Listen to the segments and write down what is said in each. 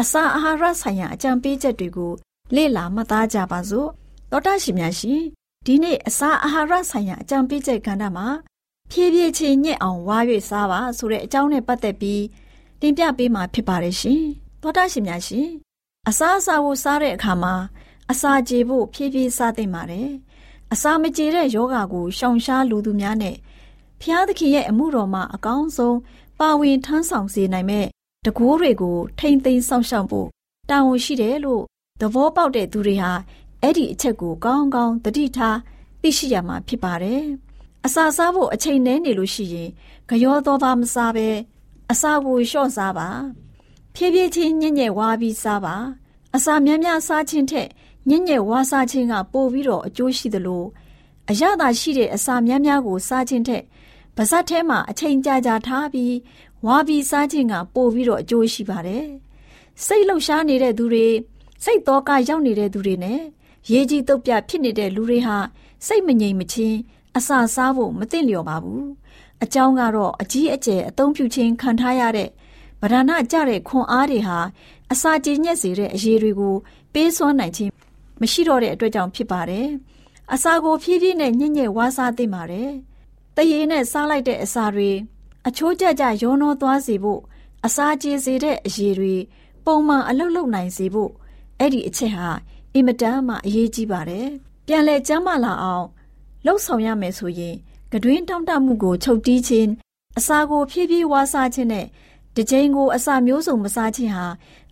အစာအာဟာရဆိုင်ရာအကြံပေးချက်တွေကိုလေ့လာမှတ်သားကြပါစို့တောတာရှင်များရှင်ဒီနေ့အစာအာဟာရဆိုင်ရာအကြံပေးချက်ကဏ္ဍမှာဖြည်းဖြည်းချင်းညက်အောင်ဝါ၍စားပါဆိုတဲ့အကြောင်းနဲ့ပတ်သက်ပြီးတင်ပြပေးမှာဖြစ်ပါတယ်ရှင်။သောတာရှင်များရှင်အစားအစာကိုစားတဲ့အခါမှာအစာကြေဖို့ဖြည်းဖြည်းစားသင့်ပါတယ်။အစာမကြေတဲ့ယောဂါကိုရှောင်ရှားလူသူများနဲ့ဖျားသခင်ရဲ့အမှုတော်မှာအကောင်းဆုံးပါဝင်ထမ်းဆောင်စေနိုင်မဲ့ တကိုးတွေကို ထိမ့်သိမ်းစောင့်ရှောက်ဖို့တာဝန်ရှိတယ်လို့သဘောပေါက်တဲ့သူတွေဟာအဲ့ဒီအချက်ကိုကောင်းကောင်းသတိထားသိရှိရမှာဖြစ်ပါတယ်။အစာစားဖို့အချိန်နှဲနေလို့ရှိရင်ကြောသောသားမစားဘဲအစာကိုလျှော့စားပါဖြည်းဖြည်းချင်းညံ့ညဲ့ဝါပြီးစားပါအစာများများစားခြင်းထက်ညံ့ညဲ့ဝါစားခြင်းကပိုပြီးတော့အကျိုးရှိသလိုအရသာရှိတဲ့အစာများများကိုစားခြင်းထက်ပါဇက်ထဲမှာအချိန်ကြာကြာထားပြီး ဝါပြီးစားခြင်းကပိုပြီးတော့အကျိုးရှိပါတယ်စိတ်လှုပ်ရှားနေတဲ့သူတွေစိတ်တော့ကရောက်နေတဲ့သူတွေနဲ့ရေးကြီးတုတ်ပြဖြစ်နေတဲ့လူတွေဟာစိတ်မငြိမ်မချင်းအစာစားဖို့မသင့်လျော်ပါဘူးအကြောင်းကတော့အကြီးအကျယ်အသုံးပြုခြင်းခံထားရတဲ့ဗဒနာကြတဲ့ခွန်အားတွေဟာအစာကြေညက်စေတဲ့အရေးတွေကိုပေးစွမ်းနိုင်ခြင်းမရှိတော့တဲ့အတွက်ကြောင့်ဖြစ်ပါတယ်။အစာကိုဖြည်းဖြည်းနဲ့ညှင့်ညက်ဝါးစားသင့်ပါတယ်။တရေနဲ့စားလိုက်တဲ့အစာတွေ အချိုးကျကျရောနှောသွားစေဖို့အစာကြေစေတဲ့အရေးတွေပုံမှန်အလုပ်လုပ်နိုင်စေဖို့အဲ့ဒီအချက်ဟာအင်မတန်မှအရေးကြီးပါတယ်။ပြန်လဲကျမ်းမာလာအောင်လှုပ်ဆောင်ရမယ်ဆိုရင်ကတွင်တောင့်တမှုကိုချုပ်တီးခြင်းအစာကိုဖြည်းဖြည်းဝါစားခြင်းနဲ့တစ်ချိန်ကိုအစာမျိုးစုံမစားခြင်းဟာ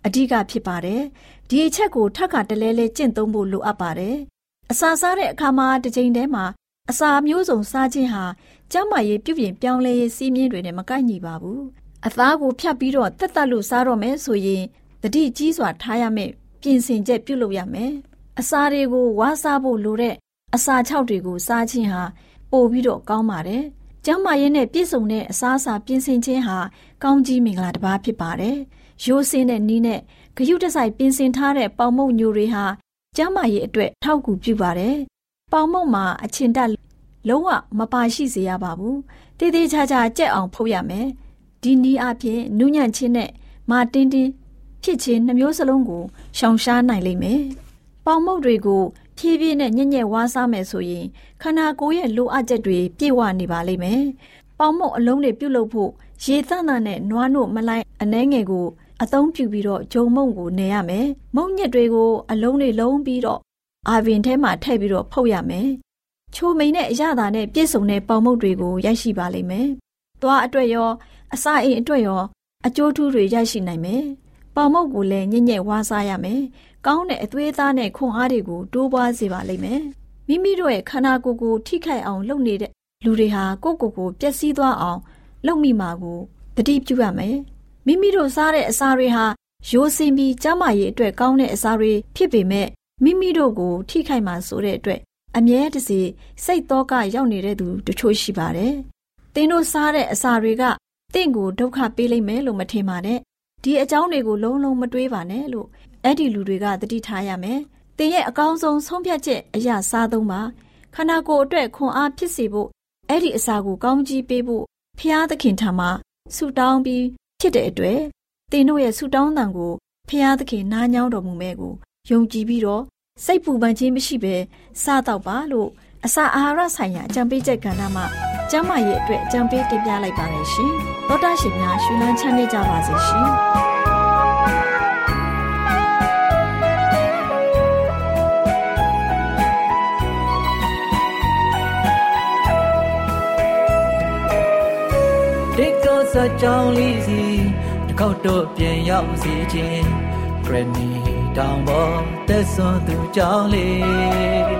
အဓိကဖြစ်ပါတယ်။ဒီအချက်ကိုထပ်ခါတလဲလဲကျင့်သုံးဖို့လိုအပ်ပါတယ်။အစာစားတဲ့အခါမှာတစ်ချိန်တည်းမှာအစာမျိုးစုံစားခြင်းဟာ ကျန်းမာရေးပြုပြင်ပြောင်းလဲရေးစီးမြင်တွေနဲ့မကိုက်ညီပါဘူးအသားကိုဖြတ်ပြီးတော့တက်တက်လို့စားတော့မယ်ဆိုရင်တတိကြီးစွာထားရမယ်ပြင်ဆင်ချက်ပြုလုပ်ရမယ်အစာတွေကိုဝါစားဖို့လိုတဲ့အစာခြောက်တွေကိုစားခြင်းဟာပိုပြီးတော့ကောင်းပါတယ်ကျန်းမာရေးနဲ့ပြည့်စုံတဲ့အစားအစာပြင်ဆင်ခြင်းဟာကောင်းကြီးမင်္ဂလာတစ်ပါးဖြစ်ပါတယ်ရိုးစင်းတဲ့နီးနဲ့ဂရုတစိုက်ပြင်ဆင်ထားတဲ့ပေါင်မုံညိုတွေဟာကျန်းမာရေးအတွက်ထောက်ကူပြုပါတယ်ပေါင်မုံမှာအချင်တက် လုံးဝမပါရှိစေရပါဘူးတည်တည်ချာချာကြက်အောင်ဖုတ်ရမယ်ဒီနီးအပြင်နူးညံ့ခြင်းနဲ့မာတင်းတင်းဖြစ်ခြင်းနှမျိုးစလုံးကိုရှောင်ရှားနိုင်လိမ့်မယ်ပေါင်မုတ်တွေကိုဖြည်းဖြည်းနဲ့ညံ့ညက်ဝါးစားမယ်ဆိုရင်ခန္ဓာကိုယ်ရဲ့လိုအပ်ချက်တွေပြည့်ဝနေပါလိမ့်မယ်ပေါင်မုတ်အလုံးတွေပြုတ်လို့ဖို့ရေသန့်သန့်နဲ့နွားနို့မလိုက်အနှဲငယ်ကိုအသုံးပြုပြီးတော့ဂျုံမုံကိုနေရမယ်။မုံညက်တွေကိုအလုံးတွေလုံးပြီးတော့အာဗင်ထဲမှာထည့်ပြီးတော့ဖုတ်ရမယ်။ ချိုမိန်နဲ့အရသာနဲ့ပြည့်စုံတဲ့ပေါင်မုတ်တွေကိုရရှိပါလိမ့်မယ်။သွားအတွက်ရောအစာအိမ်အတွက်ရောအကျိုးထူးတွေရရှိနိုင်မယ်။ပေါင်မုတ်ကိုလည်းညံ့ညက်ဝါးစားရမယ်။ကောင်းတဲ့အသွေးသားနဲ့ခွန်အားတွေကိုတိုးပွားစေပါလိမ့်မယ်။မိမိတို့ရဲ့ခန္ဓာကိုယ်ကိုထိခိုက်အောင်လုပ်နေတဲ့လူတွေဟာကိုယ့်ကိုယ်ကိုပျက်စီးသွားအောင်လုပ်မိမှာကိုတတိပြုရမယ်။မိမိတို့စားတဲ့အစာတွေဟာရိုးစင်ပြီးကျန်းမာရေးအတွက်ကောင်းတဲ့အစာတွေဖြစ်ပေမဲ့မိမိတို့ကိုထိခိုက်မှာဆိုတဲ့အတွက် အမြဲတစေစိတ်တော့ကရောက်နေတဲ့သူတချို့ရှိပါတယ်။သင်တို့စားတဲ့အစာတွေကတင့်ကိုဒုက္ခပေးလိမ့်မယ်လို့မထင်ပါနဲ့။ဒီအကြောင်းတွေကိုလုံးလုံးမတွေးပါနဲ့လို့အဲ့ဒီလူတွေကသတိထားရမယ်။သင်ရဲ့အကောင်းဆုံးဆုံးဖြတ်ချက်အရာစားသုံးပါခန္ဓာကိုယ်အတွက်ခွန်အားဖြစ်စေဖို့အဲ့ဒီအစာကိုကောင်းကြီးပေးဖို့ဖျားသခင်ထံမှာဆုတောင်းပြီးဖြစ်တဲ့အတွက်သင်တို့ရဲ့ဆုတောင်းတန်ကိုဖျားသခင်နားညောင်းတော်မူမဲ့ကိုယုံကြည်ပြီးတော့ စိတ်ပူပန်ခြင်းမရှိဘဲစားတော့ပါလို့အစာအာဟာရဆိုင်ရာအကြံပေးချက်ကဏ္ဍမှာကျန်းမာရေးအတွက်အကြံပေးတင်ပြလိုက်ပါတယ်ရှင်။သောတာရှင်များရှင်လန်းချမ်းမြေ့ကြပါစေရှင်။ဒီကောစကြောင်းလေးစီတစ်ခေါက်တော့ပြန်ရောက်စီခြင်းဂရနီ တောင်ပေါ်သက်စွန်သူကြောင်းလေး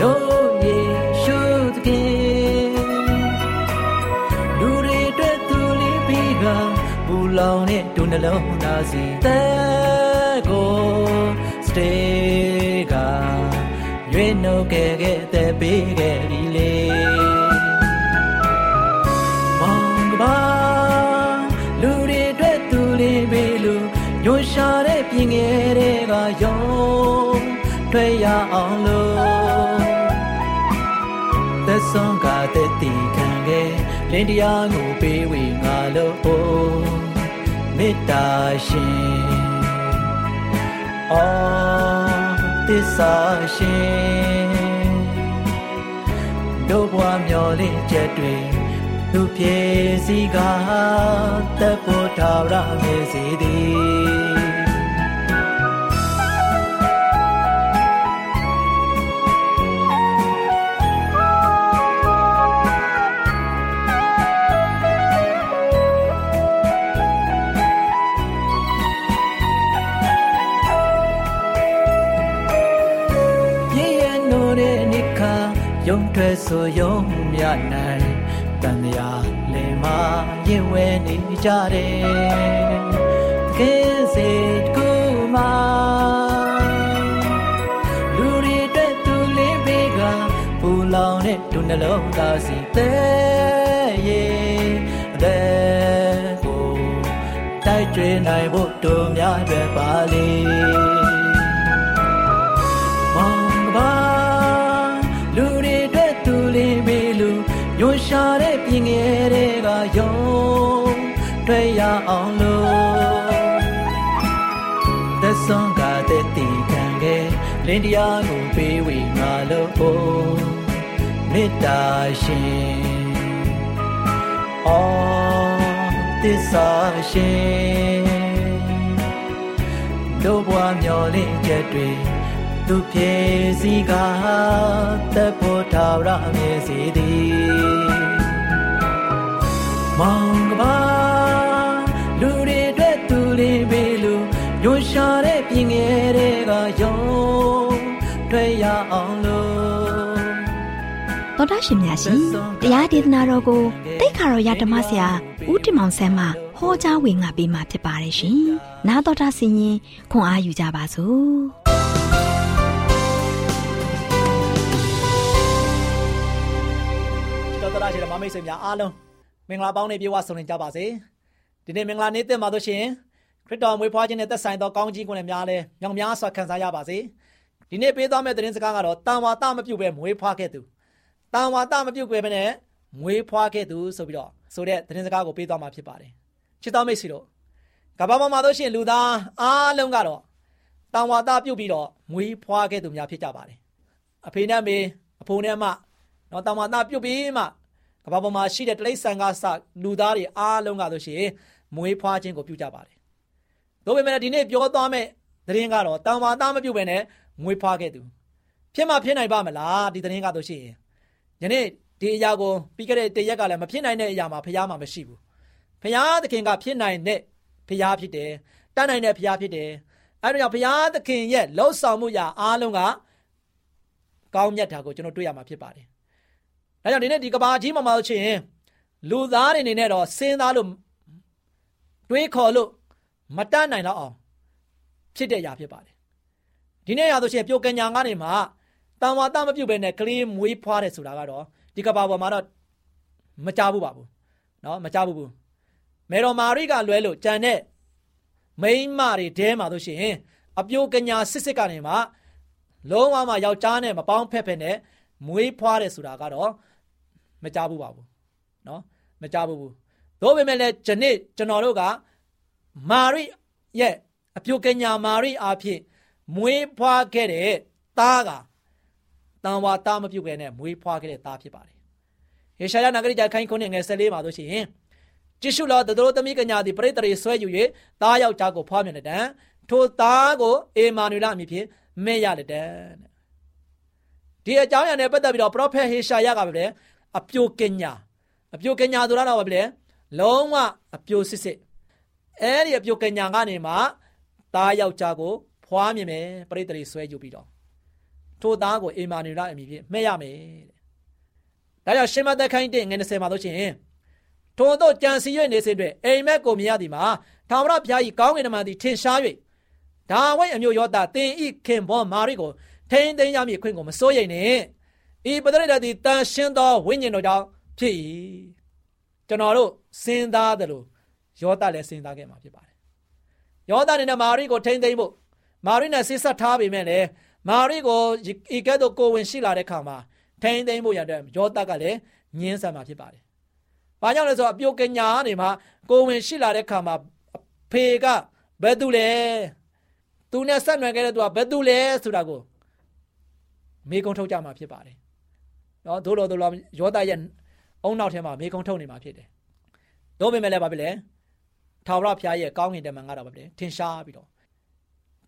တို့ယေရှုသခင်လူတွေအတွက်သူလေးပြီးကပူလောင်တဲ့ဒုနှလုံးသားစီတဲ့ကိုစတေးကရွေးနှုတ်ခဲ့ခဲ့တဲ့ပေးခဲ့ပြီလေညွှန် ရှာတဲ့ပြင်ငယ်တွေကယုံတွေ့ရအောင်လို့သက်ဆုံးကတဲ့တီခံခဲ့လင်းတရားကိုပေးဝေငါလို့မေတ္တာရှင်အော်သစ္စာရှင်တို့ဘွားမျောလင့်ချက်တွေ သူပြေစီကတပ်ဖို့ထာဝရမေစီသည်ယုံထွက်ဆိုယုံမြနိုင် တန်ရာလေမာရင်ဝဲနေကြတယ်တကယ်စေတကူမာလူတွေအတွက်သူလေးပေးကပူလောင်တဲ့ဒုနှလုံးသားစီတဲ့ရဲ့အသက်ကိုတိုက်ကျွေးနိုင်ဖို့တို့များပဲပါလေမောင်ကပါ ရှာတဲ့ပြင်ငယ်တွေကယုံတွေ့ရအောင်လို့သက်ဆုံးကတဲ့တီခံခဲ့လင်းတရားကိုပေးဝေငါလို့မေတ္တာရှင်အော်သစ္စာရှင်တို့ဘွားမျောလင့်ချက်တွေသူပြေစီကတပ်ဖို့ထာဝရမြေစီသည် မောင်ကပါလူတွေအတွက်သူလေးပေးလို့ညွှန်ရှာတဲ့ပြင်ငယ်တွေကယုံတွေ့ရအောင်လို့သောတော်တာရှင်များရှင်တရားဒေသနာတော်ကိုတိတ်ခါတော်ရဓမ္မဆရာဦးတင်မောင်ဆန်းမှဟောကြားဝင်ငါပေးมาဖြစ်ပါတယ်ရှင်။နားတော်တာဆင်ရင်ခွန်အားယူကြပါစို့။တော်တော်ရှင်ဓမ္မမိတ်ဆွေများအားလုံး မင်္ဂလာပေါင်းနဲ့ပြေဝဆုံနေကြပါစေ။ဒီနေ့မင်္ဂလာနေ့တင်ပါလို့ရှင်ခရစ်တော်မွေးဖွားခြင်းနဲ့သက်ဆိုင်သောကောင်းကြီးကိုလည်းများလဲမြောင်များစွာခံစားရပါစေ။ဒီနေ့ပေးသွားမယ့်သတင်းစကားကတော့တန်ဝါတမပြုတ်ပဲမွေးဖွားခဲ့သူ။တန်ဝါတမပြုတ်ကြပဲနဲ့မွေးဖွားခဲ့သူဆိုပြီးတော့ဆိုတဲ့သတင်းစကားကိုပေးသွားမှာဖြစ်ပါတယ်ချစ်တော်မိတ်ဆွေတို့ကမ္ဘာပေါ်မှာတို့ရှင်လူသားအားလုံးကတော့တန်ဝါတပြုတ်ပြီးတော့မွေးဖွားခဲ့သူများဖြစ်ကြပါတယ်အဖေနဲ့မေအဖိုးနဲ့မနော်တန်ဝါတပြုတ်ပြီးမှ ကမ္ဘာပေါ်မှာရှိတဲ့တိရစ္ဆာန်ကစလူသားတွေအားလုံးကတို့ရှင်မွေးဖွားခြင်းကိုပြုကြပါတယ်ဒါပေမဲ့ဒီနေ့ပြောသွားမယ့်သတင်းကတော့တန်ဝါတမပြုတ်ပဲနဲ့မွေးဖွားခဲ့သူဖြစ်မှဖြစ်နိုင်ပါမလားဒီသတင်းကတို့ရှိရင်ယနေ့ဒီအရာကိုပြီးခဲ့တဲ့တရက်ကလည်းမဖြစ်နိုင်တဲ့အရာမှာဖရားမှာမရှိဘူးဖရားသခင်ကဖြစ်နိုင်တဲ့ဖရားဖြစ်တယ်တတ်နိုင်တဲ့ဖရားဖြစ်တယ်အဲဒါကြောင့်ဖရားသခင်ရဲ့လှုပ်ဆောင်မှုရာအားလုံးကကောင်းမြတ်တာကိုကျွန်တော်တွေ့ရမှာဖြစ်ပါတယ် ဒါကြောင့်ဒီနေ့ဒီကဘာကြီးမှာမဟုတ်ချင်လူသားတွေအနေနဲ့တော့စဉ်းစားလို့တွေးခေါ်လို့မတတ်နိုင်တော့အောင်ဖြစ်တဲ့အရာဖြစ်ပါတယ်ဒီနေ့ရဆိုရှင်ပြုတ်ကညာကနေမှာတန်ဝါတမပြုတ်ပဲနဲ့ကလေးမွေးဖွားတယ်ဆိုတာကတော့ဒီကဘာပေါ်မှာတော့မကြဘူးပါဘူးเนาะမကြဘူးဘူးမေတော်မာရိကလွဲလို့ကြံတဲ့မိန်းမတွေတဲမှာတို့ရှိရင်အပြိုကညာစစ်စစ်ကနေမှလုံးဝမှယောက်ျားနဲ့မပေါင်းဖက်ဖက်နဲ့မွေးဖွားတယ်ဆိုတာကတော့ မကြဘူးပါဘူးเนาะမကြဘူးဘူးသို့ပေမဲ့လည်းဒီနေ့ကျွန်တော်တို့ကမာရိရဲ့အပြိုကညာမာရိအားဖြင့်မွေးဖွားခဲ့တဲ့သားကတန်ဝါသားမပြုတ်ပဲနဲ့မွေးဖွားခဲ့တဲ့သားဖြစ်ပါတယ်။ဟေရှာယနဂရိကြခိုင်းခုနှစ်ငယ်14မှာတို့ရှိရင်ကြည့်ရှုလောတတော်သမီးကညာသည်ပရိသေတွေဆွဲယူ၍သားယောက်ျားကိုဖွားမြင်တဲ့တန်ထိုသားကိုအေမာနွေလအမည်ဖြင့်မဲ့ရတဲ့တန်ဒီအကြောင်းအရာနဲ့ပတ်သက်ပြီးတော့ပရောဖက်ဟေရှာယကပဲလေ အပြိုကညာအပြိုကညာဆိုတာတော့ပဲလေလုံးဝအပြိုစစ်စစ်အဲဒီအပြိုကညာကနေမှသားယောက်ျားကိုဖွားမြင်မယ်ပရိသေတွေဆွဲယူပြီးတော့ထိုသားကိုအေမာနူလအမည်ဖြင့်မှဲ့ရမယ်တဲ့။ဒါကြောင့်ရှင်မသက်ခိုင်းတဲ့ငွေ20မှာလို့ချင်းထိုတို့ကြံစီ၍နေစဉ်တွင်အိမ်မက်ကိုမြင်ရသည်မှာထာဝရဘုရား၏ကောင်းကင်တမန်သည်ထင်ရှား၍ဒါဝိတ်အမျိုးယောသားတင်ဤခင်ဘောမာရိကိုထိန်သိမ်းရမည်ခွင့်ကိုမစိုးရိမ်နဲ့။ ဤပဒရတသည်တန်ရှင်းသောဝိညာဉ်တော်ကြောင့်ဖြစ်၏။ကျွန်တော်တို့စဉ်းစားတယ်လို့ယောသားလည်းစဉ်းစားခဲ့မှာဖြစ်ပါတယ်။ယောသားနဲ့မာရိကိုထိန်သိမ်းဖို့မာရိနဲ့ဆစ်ဆက်ထားပေမဲ့လည်းမာရိကိုဤကဲ့သို့ကိုဝင်ရှိလာတဲ့ခါမှာထိန်သိမ်းဖို့ရတဲ့ယောသကလည်းညင်းဆန်မှာဖြစ်ပါတယ်။ဘာကြောင့်လဲဆိုတော့အပြုတ်ကညာနေမှာကိုဝင်ရှိလာတဲ့ခါမှာဖေကဘယ်သူလဲ။သူနဲ့ဆက်နွယ်ခဲ့တဲ့သူကဘယ်သူလဲဆိုတာကိုမေကုံထုတ်ကြမှာဖြစ်ပါတယ်။ နော်တို့တော်တို့လောယောသရဲ့အုံနောက်ထဲမှာမေကုံထုတ်နေမှာဖြစ်တယ်။တို့ပေမဲ့လည်းဘာဖြစ်လဲ။ထာဝရဘုရားရဲ့ကောင်းကင်တမန်ကတော့ဘာဖြစ်လဲ။ထင်ရှားပြီးတော့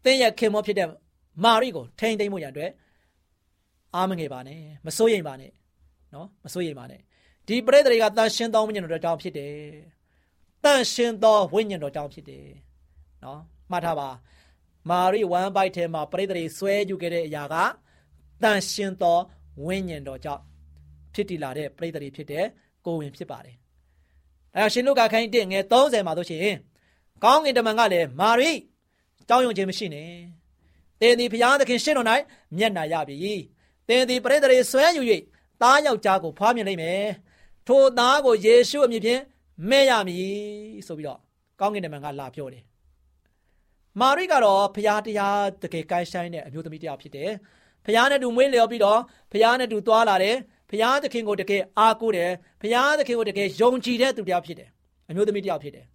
သင်ရဲ့ခင်မောဖြစ်တဲ့မာရိကိုထိန်သိမ်းမှုရန်အတွက်အားမငယ်ပါနဲ့မစိုးရိမ်ပါနဲ့နော်မစိုးရိမ်ပါနဲ့ဒီပရိသေတွေကတန်ရှင်းသောဝိညာဉ်တော်ကြောင့်ဖြစ်တယ်တန်ရှင်းသောဝိညာဉ်တော်ကြောင့်ဖြစ်တယ်နော်မှတ်ထားပါမာရိဝမ်ဘိုက်ထဲမှာပရိသေတွေဆွဲယူခဲ့တဲ့အရာကတန်ရှင်းသော ဝိညာဉ်တော်ကြောင့်ဖြစ်တည်လာတဲ့ပရိသေတွေဖြစ်တဲ့ကိုဝင်ဖြစ်ပါတယ်အဲရှင်လုကာခိုင်းတဲ့ငယ်30မှာတို့ရှိရင်ကောင်းကင်တမန်ကလည်းမာရိကြောင်းယုံခြင်းမရှိနဲ့သင်သည်ဘုရားသခင်ရှင်းတော်၌မျက်နာရပြီသင်သည်ပရိသေတွေဆွဲယူ၍သားယောက်ျားကိုဖွားမြင်လိမ့်မယ်ထိုသားကိုယေရှုအမည်ဖြင့်မဲ့ရမည်ဆိုပြီးတော့ကောင်းကင်တမန်ကလာပြောတယ်မာရိကတော့ဘုရားတရားတကယ်ကိုင်းဆိုင်တဲ့အမျိုးသမီးတစ်ယောက်ဖြစ်တယ် ဘုရားနဲ့တူမွေးလျော်ပြီးတော့ဘုရားနဲ့တူသွားလာတယ်ဘုရားသခင်ကိုတကယ်အားကိုးတယ်ဘုရားသခင်ကိုတကယ်ယုံကြည်တဲ့သူတစ်ယောက်ဖြစ်တယ်အမျိုးသမီးတစ်ယောက်ဖြစ်တယ်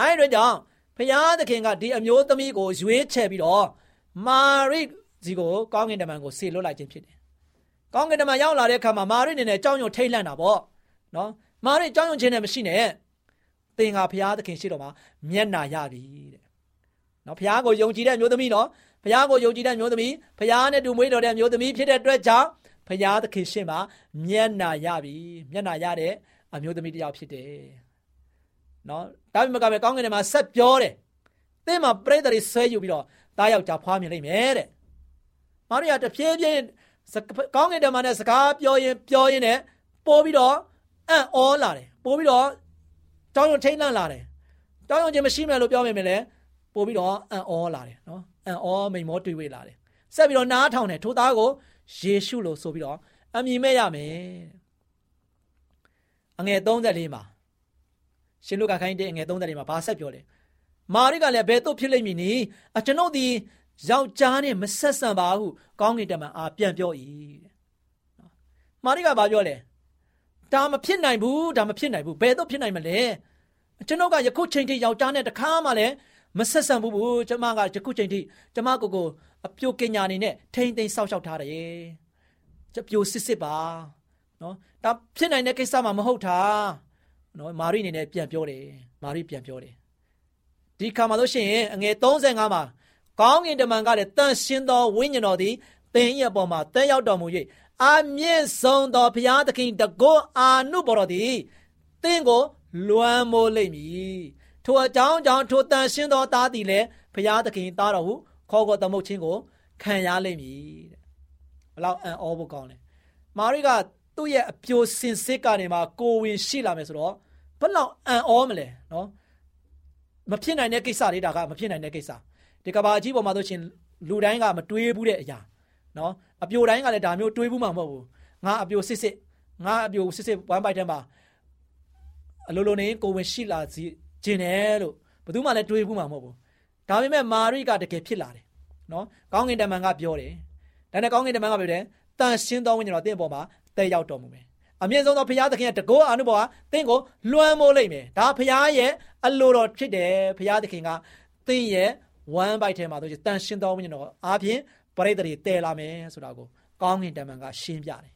အဲဒီတော့ကြောင့်ဘုရားသခင်ကဒီအမျိုးသမီးကိုရွေးချယ်ပြီးတော့မာရိစီကိုကောင်းကင်တမန်ကိုဆေလွတ်လိုက်ခြင်းဖြစ်တယ်။ကောင်းကင်တမန်ရောက်လာတဲ့အခါမှာမာရိနေနဲ့ကြောင်းရုံထိတ်လန့်တာပေါ့နော်။မာရိကြောင်းရုံခြင်းနဲ့မရှိနဲ့။သင်ကဘုရားသခင်ရှိတော်မှာမျက်နာရပြီတဲ့။နော်ဘုရားကိုယုံကြည်တဲ့မျိုးသမီးနော်။ ဘုရားကိုယုံကြည်တဲ့မျိုးသမီးဘုရားနဲ့တူမွေးတော်တဲ့မျိုးသမီးဖြစ်တဲ့အတွက်ကြောင့်ဘုရားသခင်ရှင်းမှာမျက်နာရပြီ။မျက်နာရတဲ့အမျိုးသမီးတစ်ယောက်ဖြစ်တယ်။နော်ဒါပေမဲ့ကပဲကောင်းကင်ထဲမှာဆက်ပြောတယ်။သင်မှာပြိတ္တတွေဆွဲယူပြီးတော့သားယောက်ျားဖွားမြင်လိမ့်မယ်တဲ့မာရိယာတဖြည်းဖြည်းကောင်းကင်တမန်နဲ့စကားပြောရင်ပြောရင်နဲ့ပို့ပြီးတော့အံ့ဩလာတယ်ပို့ပြီးတော့တောင်းရုံထိတ်လန့်လာတယ်တောင်းရုံချင်းမရှိမယ်လို့ပြောမိမယ်လေပို့ပြီးတော့အံ့ဩလာတယ်နော် အံ့ဩမိန်မောတွေ့ဝေလာတယ်ဆက်ပြီးတော့နားထောင်တယ်ထိုသားကိုယေရှုလို့ဆိုပြီးတော့အမြင်မဲ့ရမယ်အငယ်34မှာရှင်လုကာခိုင်းတဲ့အငယ်34မှာဘာဆက်ပြောလဲမာရိကလည်းဘယ်တော့ဖြစ်လိမ့်မည်နည်းအကျွန်ုပ်ဒီယောက်ျားနဲ့မဆက်ဆံပါဟုကောင်းကင်တမန်အားပြန်ပြော၏တဲ့မာရိကဘာပြောလဲဒါမဖြစ်နိုင်ဘူးဒါမဖြစ်နိုင်ဘူးဘယ်တော့ဖြစ်နိုင်မလဲကျွန်ုပ်ကယခုချိန်ထိယောက်ျားနဲ့တခါမှလည်း မဆက်ဆံဘူးဘူးကျမကယခုချိန်ထိကျမကိုကိုအပြိုကညာနေနဲ့ထိမ့်သိမ်းဆောက်ရှောက်ထားတယ်ကျပြိုစစ်စစ်ပါနော်ဒါဖြစ်နိုင်တဲ့ကိစ္စမှမဟုတ်တာနော်မာရိအနေနဲ့ပြန်ပြောတယ်မာရိပြန်ပြောတယ်ဒီခါမှာလို့ရှိရင်အငယ်35မှာကောင်းကင်တမန်ကလည်းတန်ရှင်းသောဝိညာဉ်တော်သည်သင်ရဲ့ပေါ်မှာတက်ရောက်တော်မူ၍အမြင့်ဆုံးသောဘုရားသခင်တကောအာနုဘော်တော်သည်သင်ကိုလွမ်းမိုးလိမ့်မည် ထိုအကြောင်းကြောင့်ထိုတန်ရှင်းသောသားသည်လည်းဘုရားသခင်သားတော်ဟုခေါ်ခေါ်သမုတ်ခြင်းကိုခံရလိမ့်မည်တဲ့ဘလောက်အံ့ဩဖို့ကောင်းလဲမာရိကသူ့ရဲ့အပြိုစင်စစ်ကနေမှကိုဝင်ရှိလာမယ်ဆိုတော့ဘလောက်အံ့ဩမလဲနော်မဖြစ်နိုင်တဲ့ကိစ္စတွေဒါကမဖြစ်နိုင်တဲ့ကိစ္စဒီကဘာကြီးပေါ်မှာဆိုရှင်လူတိုင်းကမတွေးဘူးတဲ့အရာနော်အပြိုတိုင်းကလည်းဒါမျိုးတွေးဘူးမှမဟုတ်ဘူးငါအပြိုစစ်စစ်ငါအပြိုစစ်စစ်ဝမ်းပိုက်ထဲမှာအလိုလိုနေကိုဝင်ရှိလာစီ ခြင်းတယ်လို့ဘယ်သူမှလည်းတွေးဘူးမှမဟုတ်ဘူးဒါပေမဲ့မာရိကတကယ်ဖြစ်လာတယ်နော်ကောင်းကင်တမန်ကပြောတယ်ဒါနဲ့ကောင်းကင်တမန်ကပြောတယ်တန်ရှင်းသောဝိညာဉ်တော်တင့်ပေါ်မှာတည်ရောက်တော်မူမယ်အမြင့်ဆုံးသောဘုရားသခင်ရဲ့တကောအာနုဘောကတင့်ကိုလွှမ်းမိုးလိုက်မယ်ဒါဘုရားရဲ့အလိုတော်ဖြစ်တယ်ဘုရားသခင်ကတင့်ရဲ့ဝမ်းပိုက်ထဲမှာဆိုချင်တန်ရှင်းသောဝိညာဉ်တော်အားဖြင့်ပရိသေတွေတည်လာမယ်ဆိုတာကိုကောင်းကင်တမန်ကရှင်းပြတယ်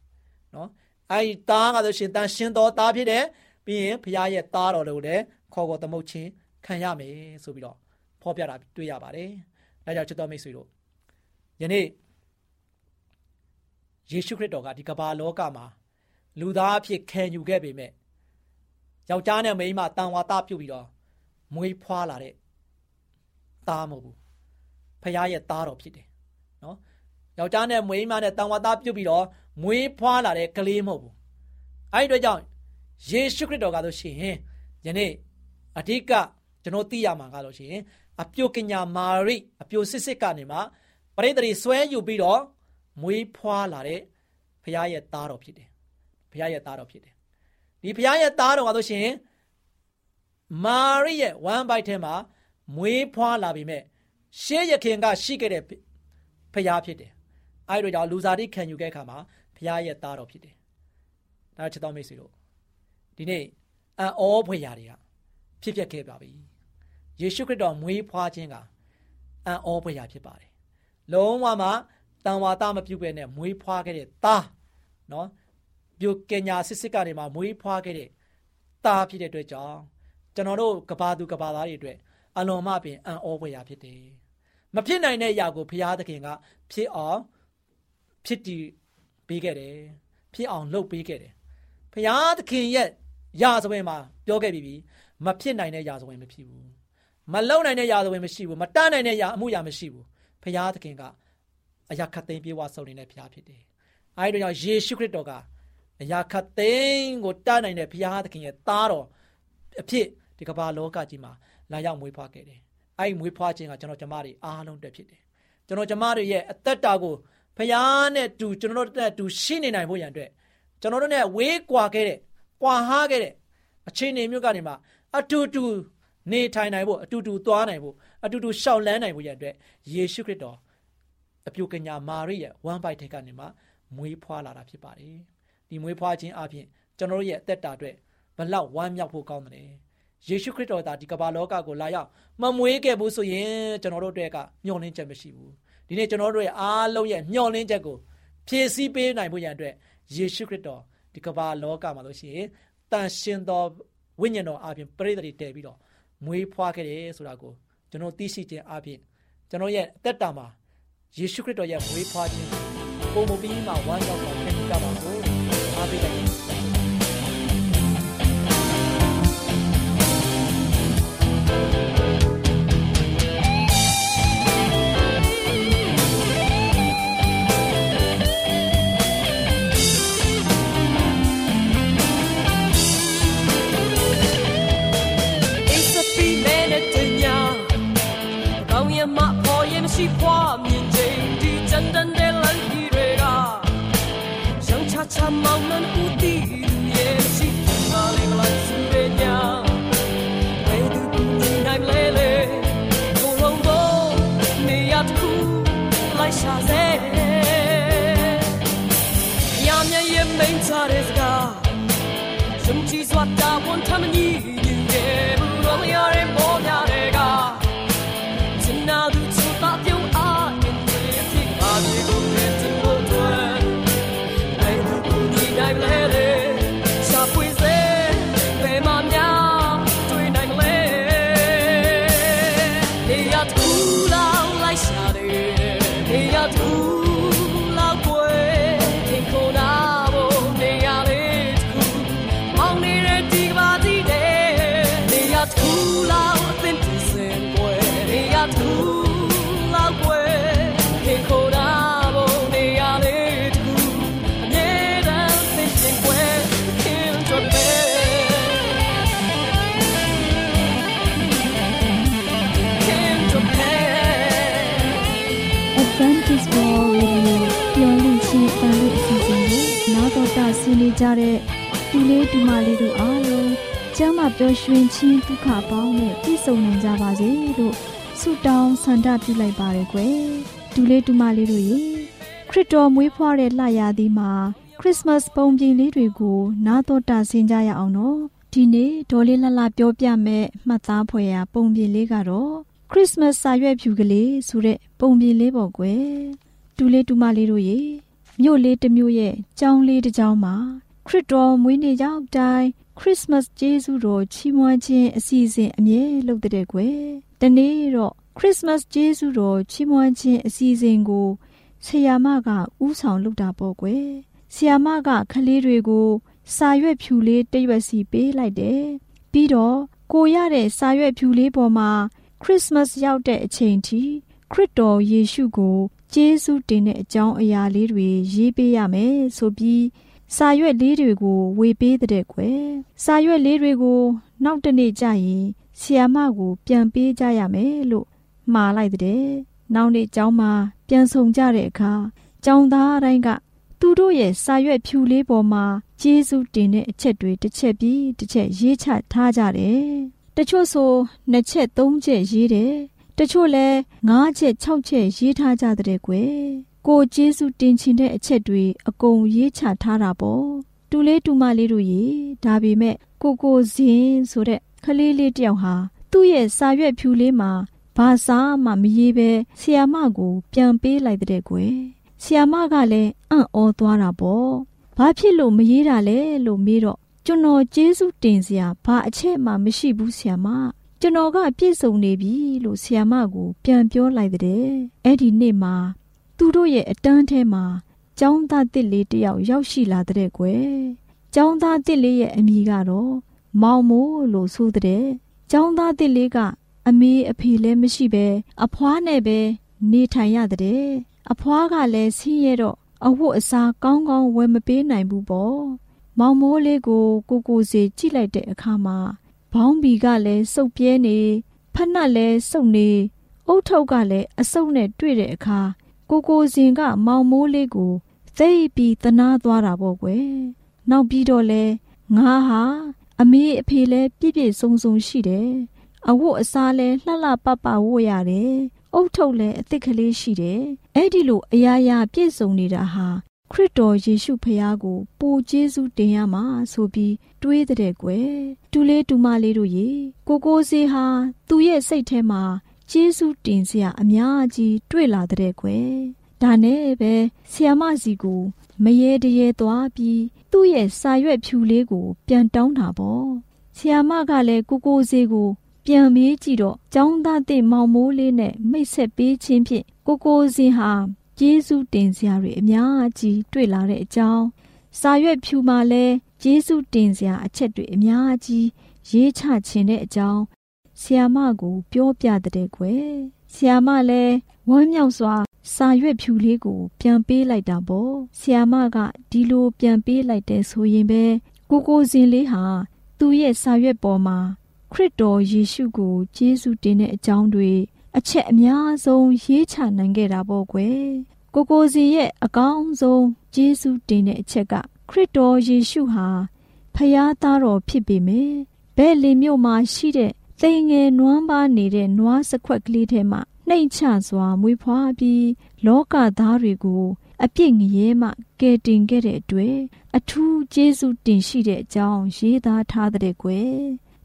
နော်အဲဒီသားကဆိုရှင်တန်ရှင်းသောသားဖြစ်တယ် ပြီးရင်ဘုရားရဲ့သားတော်တွေကိုလည်းခေါ်ခေါ်သမုတ်ချင်းခံရမယ်ဆိုပြီးတော့ဖော်ပြတာတွေ့ရပါတယ်ဒါကြောင့်ချစ်တော်မိတ်ဆွေတို့ယနေ့ယေရှုခရစ်တော်ကဒီကမ္ဘာလောကမှာလူသားအဖြစ်ခံယူခဲ့ပေမဲ့ယောက်ျားနဲ့မိန်းမတန်ဝါသားပြုတ်ပြီးတော့မွေးဖွားလာတဲ့သားမဟုတ်ဘူးဖခင်ရဲ့သားတော်ဖြစ်တယ်နော်ယောက်ျားနဲ့မိန်းမနဲ့တန်ဝါသားပြုတ်ပြီးတော့မွေးဖွားလာတဲ့ကလေးမဟုတ်ဘူးအဲ့ဒီအတွက်ကြောင့် ယေရှုခရစ်တော်ကဆိုရှင်ယနေ့အဓိကကျွန်တော်သိရမှာကလို့ရှိရင်အပြိုကညာမာရိအပြိုစစ်စစ်ကနေမှပရိသေတွေဆွဲယူပြီးတော့မွေးဖွားလာတဲ့ဖခင်ရဲ့သားတော်ဖြစ်တယ်ဖခင်ရဲ့သားတော်ဖြစ်တယ်ဒီဖခင်ရဲ့သားတော်ကဆိုရှင်မာရိရဲ့ဝမ်းပိုက်ထဲမှာမွေးဖွားလာပြီမဲ့ရှေးရခင်ကရှိခဲ့တဲ့ဖခင်ဖြစ်တယ်အဲ့တို့ကြောင့်လူစားတိခံယူခဲ့အခါမှာဖခင်ရဲ့သားတော်ဖြစ်တယ်ဒါချစ်တော်မိတ်ဆွေတို့ ဒီနေ့အံ့ဩဖွယ်ရာတွေကဖြစ်ပျက်ခဲ့ပါပြီယေရှုခရစ်တော်မွေးဖွားခြင်းကအံ့ဩဖွယ်ရာဖြစ်ပါတယ်လုံးဝမှတန်ဝါသားမပြုတ်ပဲနဲ့မွေးဖွားခဲ့တဲ့သားနော်ပြုကညာစစ်စစ်ကနေမှမွေးဖွားခဲ့တဲ့သားဖြစ်တဲ့အတွက်ကြောင့်ကျွန်တော်တို့ကဘာသူကဘာသားတွေအတွက်အလွန်မှပင်အံ့ဩဖွယ်ရာဖြစ်တယ်မဖြစ်နိုင်တဲ့အရာကိုဘုရားသခင်ကဖြစ်အောင်ဖြစ်တည်ပေးခဲ့တယ်ဖြစ်အောင်လုပ်ပေးခဲ့တယ်ဘုရားသခင်ရဲ့ ရာဇဝင်မှာပြောခဲ့ပြီးပြီမဖြစ်နိုင်တဲ့ရာဇဝင်မဖြစ်ဘူးမလုံနိုင်တဲ့ရာဇဝင်မရှိဘူးမတတ်နိုင်တဲ့ရာအမှုရာမရှိဘူးဘုရားသခင်ကအရာခတ်သိမ်းပြေဝဆုံနေတဲ့ဘုရားဖြစ်တယ်အဲဒီတော့ယေရှုခရစ်တော်ကအရာခတ်သိမ်းကိုတတ်နိုင်တဲ့ဘုရားသခင်ရဲ့သားတော်အဖြစ်ဒီကမ္ဘာလောကကြီးမှာလာရောက်မွေးဖွားခဲ့တယ်အဲဒီမွေးဖွားခြင်းကကျွန်တော်ကျမတွေအားလုံးတက်ဖြစ်တယ်ကျွန်တော်ကျမတွေရဲ့အသက်တာကိုဘုရားနဲ့တူကျွန်တော်တို့နဲ့တူရှိနေနိုင်ဖို့ရန်အတွက်ကျွန်တော်တို့နဲ့ဝေးကွာခဲ့တဲ့ ကွာဟားခဲ့တဲ့အခြေအနေမျိုးကနေမှအတူတူနေထိုင်နိုင်ဖို့အတူတူသွားနိုင်ဖို့အတူတူရှောက်လန်းနိုင်ဖို့ရတဲ့ယေရှုခရစ်တော်အပြုကညာမာရိရဲ့ဝမ်းပိုက်ထဲကနေမှမွေးဖွားလာတာဖြစ်ပါတယ်ဒီမွေးဖွားခြင်းအပြင်ကျွန်တော်တို့ရဲ့အသက်တာအတွက်ဘလောက်ဝမ်းမြောက်ဖို့ကောင်းတယ်ယေရှုခရစ်တော်သာဒီကမ္ဘာလောကကိုလာရောက်မမွေးခဲ့ဘူးဆိုရင်ကျွန်တော်တို့အတွက်ကမျှော်လင့်ချက်မရှိဘူးဒီနေ့ကျွန်တော်တို့ရဲ့အားလုံးရဲ့မျှော်လင့်ချက်ကိုဖြည့်ဆည်းပေးနိုင်ဖို့ရန်အတွက်ယေရှုခရစ်တော် ဒီကမ္ဘာလောကမှာလို့ရှိရင်တန်ရှင်သောဝိညာဉ်တော်အပြင်ပရိသတ်တွေတည်ပြီးတော့မွေးဖွားခဲ့တယ်ဆိုတာကိုကျွန်တော်သိရှိခြင်းအပြင်ကျွန်တော်ရဲ့အသက်တာမှာယေရှုခရစ်တော်ရဲ့မွေးဖွားခြင်းပုံမပြီးမှဝမ်းရောက်စွာခံယူကြပါစို့အားပေးလိုက် ရှိပွားမြင်ချိန်ဒီချန်တန်တဲ့လမ်းကြီးတွေကရောင်ချချမောင်နှံဦးတည်သူရဲ့ရှိပါလေမလားစင်ပေညာဘယ်သူကူညီနိုင်လဲလေဘုံလုံးတော့နေရာတစ်ခုလိုက်ရှာစေရာမြရဲ့မိန်ချတဲ့စကားရှင်ကြီးစွာတာဝန်ထမနီ နေကြတဲ့ဒီလေးဒီမလေးတို့အားလုံးကျမ်းမာပျော်ရွှင်ခြင်းဒုက္ခပေါင်းနဲ့ပြည့်စုံနိုင်ကြပါစေလို့ဆုတောင်းဆန္ဒပြုလိုက်ပါရယ်ကွယ်ဒူလေးဒူမလေးတို့ရေခရစ်တော်မွေးဖွားတဲ့လရာသီမှာခရစ်စမတ်ပုံပြင်လေးတွေကိုနားတော်တာဆင်ကြရအောင်နော်ဒီနေ့ဒေါ်လေးလှလှပြောပြမဲ့မှတ်သားဖွယ်ရာပုံပြင်လေးကတော့ခရစ်စမတ်စာရွက်ဖြူကလေးဆိုတဲ့ပုံပြင်လေးပေါ့ကွယ်တူလေးတူမလေးတို့ရေ မြို့လေးတစ်မြို့ရဲ့ကျောင်းလေးတစ်ကျောင်းမှာခရစ်တော်မွေးနေ့ရောက်တိုင်းခရစ်စမတ်ကျေးဇူးတော်ချီးမွမ်းခြင်းအစီအစဉ်အမြဲလုပ်တဲ့ကွယ်တနေ့တော့ခရစ်စမတ်ကျေးဇူးတော်ချီးမွမ်းခြင်းအစီအစဉ်ကိုဆရာမကဥဆောင်လုပ်တာပေါ့ကွယ်ဆရာမကခလေးတွေကိုစာရွက်ဖြူလေးတစ်ရွက်စီပေးလိုက်တယ်ပြီးတော့ကိုရတဲ့စာရွက်ဖြူလေးပေါ်မှာခရစ်စမတ်ရောက်တဲ့အချိန်ထိခရစ်တော်ယေရှုကို ကျေးဇူးတင်တဲ့အကြောင်းအရာလေးတွေရေးပေးရမယ်ဆိုပြီးစာရွက်လေးတွေကိုဝေပေးတဲ့ကွယ်စာရွက်လေးတွေကို နောက်တနေ့ကျရင်ဆီယာမကိုပြန်ပေးကြရမယ်လို့မှားလိုက်တဲ့နောက်နေ့ကျောင်းမှာပြန်ဆောင်ကြတဲ့အခါကျောင်းသားအတိုင်းကသူတို့ရဲ့စာရွက်ဖြူလေးပေါ်မှာကျေးဇူးတင်တဲ့အချက်တွေတစ်ချက်ပြီးတစ်ချက်ရေးချထားကြတယ်တချို့ဆိုနှစ်ချက်သုံးချက်ရေးတယ် တချို့လဲငါးချက်၆ချက်ရေးထားကြတဲ့ကွယ်ကိုကျေးဇူးတင်ချင်တဲ့အချက်တွေအကုန်ရေးချထားတာပေါ့တူလေးတူမလေးတို့ရေဒါပေမဲ့ကိုကိုစင်ဆိုတဲ့ကလေးလေးတယောက်ဟာသူ့ရဲ့စာရွက်ဖြူလေးမှာဘာစာမှမရေးဘဲဆီယာမကို ပြန်ပေးလိုက်တဲ့ကွယ်ဆီယာမကလည်းအံ့ဩသွားတာပေါ့ဘာဖြစ်လို့မရေးတာလဲလို့မေးတော့ကျွန်တော်ကျေးဇူးတင်စရာဘာအချက်မှမရှိဘူးဆီယာမ ကျွန်တော်ကပြည့်စုံနေပြီလို့ဆီယာမကို ပြန်ပြောလိုက်တဲ့အဲ့ဒီနေ့မှာသူတို့ရဲ့အတန်းထဲမှာចောင်းသားတစ်လေးတယောက်ရောက်ရှိလာတဲ့ကွယ်ចောင်းသားတစ်လေးရဲ့အမည်ကတော့မောင်မိုးလို့ဆိုတဲ့ចောင်းသားတစ်လေးကအမေအဖေလည်းမရှိပဲအဖွားနဲ့ပဲနေထိုင်ရတဲ့အဖွားကလည်းဆင်းရဲတော့အဝတ်အစားကောင်းကောင်းဝယ်မပေးနိုင်ဘူးပေါ့မောင်မိုးလေးကိုကိုကိုစီကြည့်လိုက်တဲ့အခါမှာ ဘောင်းဘီကလည်းစုပ်ပြဲနေဖက်နှက်လည်းစုပ်နေအုတ်ထုပ်ကလည်းအစုပ်နဲ့တွေ့တဲ့အခါကိုကိုစင်ကမောင်မိုးလေးကိုသိပြီးတနာသွားတာပေါ့ကွယ်နောက်ပြီးတော့လဲငါဟာအမေအဖေလည်းပြည့်ပြည့်စုံစုံရှိတယ်အဝတ်အစားလဲလှလှပပဝတ်ရတယ်အုတ်ထုပ်လည်းအသစ်ကလေးရှိတယ်အဲ့ဒီလိုအရာရာပြည့်စုံနေတာဟာ ခရစ်တော်ယေရှုဖခင်ကို ပိုကျေးဇူးတင်ရမှာဆိုပြီးတွေးတဲ့ကွယ်တူလေးတူမလေးတို့ရေကိုကိုစီဟာသူ့ရဲ့စိတ်ထဲမှာကျေးဇူးတင်စရာအများကြီးတွေ့လာတဲ့ကွယ်ဒါနဲ့ပဲဆီယမစီကိုမရေတရေသွားပြီးသူ့ရဲ့စာရွက်ဖြူလေးကို ပြန်တောင်းတာပေါ့ဆီယမကလည်းကိုကိုစီကို ပြန်မေးကြည့်တော့ចောင်းသားတဲ့မောင်မိုးလေးနဲ့မိတ်ဆက်ပေးခြင်းဖြင့်ကိုကိုစင်ဟာ ကျေးဇူးတင်စရာတွေအများကြီးတွေ့လာတဲ့အကြောင်းစာရွက်ဖြူမှာလည်းကျေးဇူးတင်စရာအချက်တွေအများကြီးရေးချခြင်းတဲ့အကြောင်းဆီယာမကိုပြောပြတဲ့ကွယ်ဆီယာမလည်းဝမ်းမြောက်စွာ စာရွက်ဖြူလေးကို ပြန်ပေးလိုက်တာပေါ့ဆီယာမကဒီလိုပြန်ပေးလိုက်တဲ့ဆိုရင်ပဲကိုကိုစင်လေးဟာသူ့ရဲ့စာရွက်ပေါ်မှာခရစ်တော်ယေရှုကိုကျေးဇူးတင်တဲ့အကြောင်းတွေအချက်အများဆုံးရေးချနိုင်ခဲ့တာပေါ့ကွယ် ကိုကိုစီရဲ့အကောင်းဆုံးကျေးဇူးတင်တဲ့အချက်ကခရစ်တော်ယေရှုဟာဖယားသားတော်ဖြစ်ပေမယ့်ဘဲလင်မြို့မှာရှိတဲ့သိငယ်နွမ်းပါနေတဲ့နွားစခွက်ကလေးထဲမှာနှိမ်ချစွာမွေးဖွားပြီးလောကသားတွေကိုအပြစ်ငရဲမှကယ်တင်ခဲ့တဲ့အတွက်အထူးကျေးဇူးတင်ရှိတဲ့အကြောင်းရေးသားထားတဲ့ကွယ်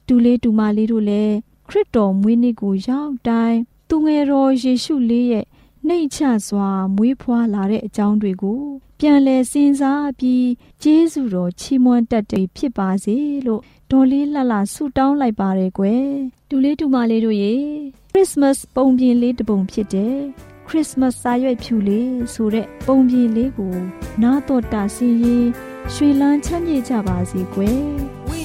တူလေးတူမလေးတို့လည်းခရစ်တော်မွေးနေ့ကိုရောက်တိုင်းသူငယ်တော်ယေရှုလေးရဲ့ နှိမ်ချစွာမွေးဖွားလာတဲ့အကြောင်းတွေကိုပြန်လည်စဉ်းစားပြီးကျေးဇူးတော်ချီးမွမ်းတတ်တဲ့ဖြစ်ပါစေလို့ဒေါ်လေးလှလှဆုတောင်းလိုက်ပါတယ်ကွယ်တူလေးတူမလေးတို့ရေခရစ်စမတ်ပုံပြင်လေးတစ်ပုံဖြစ်တဲ့ခရစ်စမတ်စာရွက်ဖြူလေးဆိုတဲ့ပုံပြင်လေးကိုနာတော်တာစီရင်ရွှေလန်းချမ်းမြေ့ကြပါစေကွယ်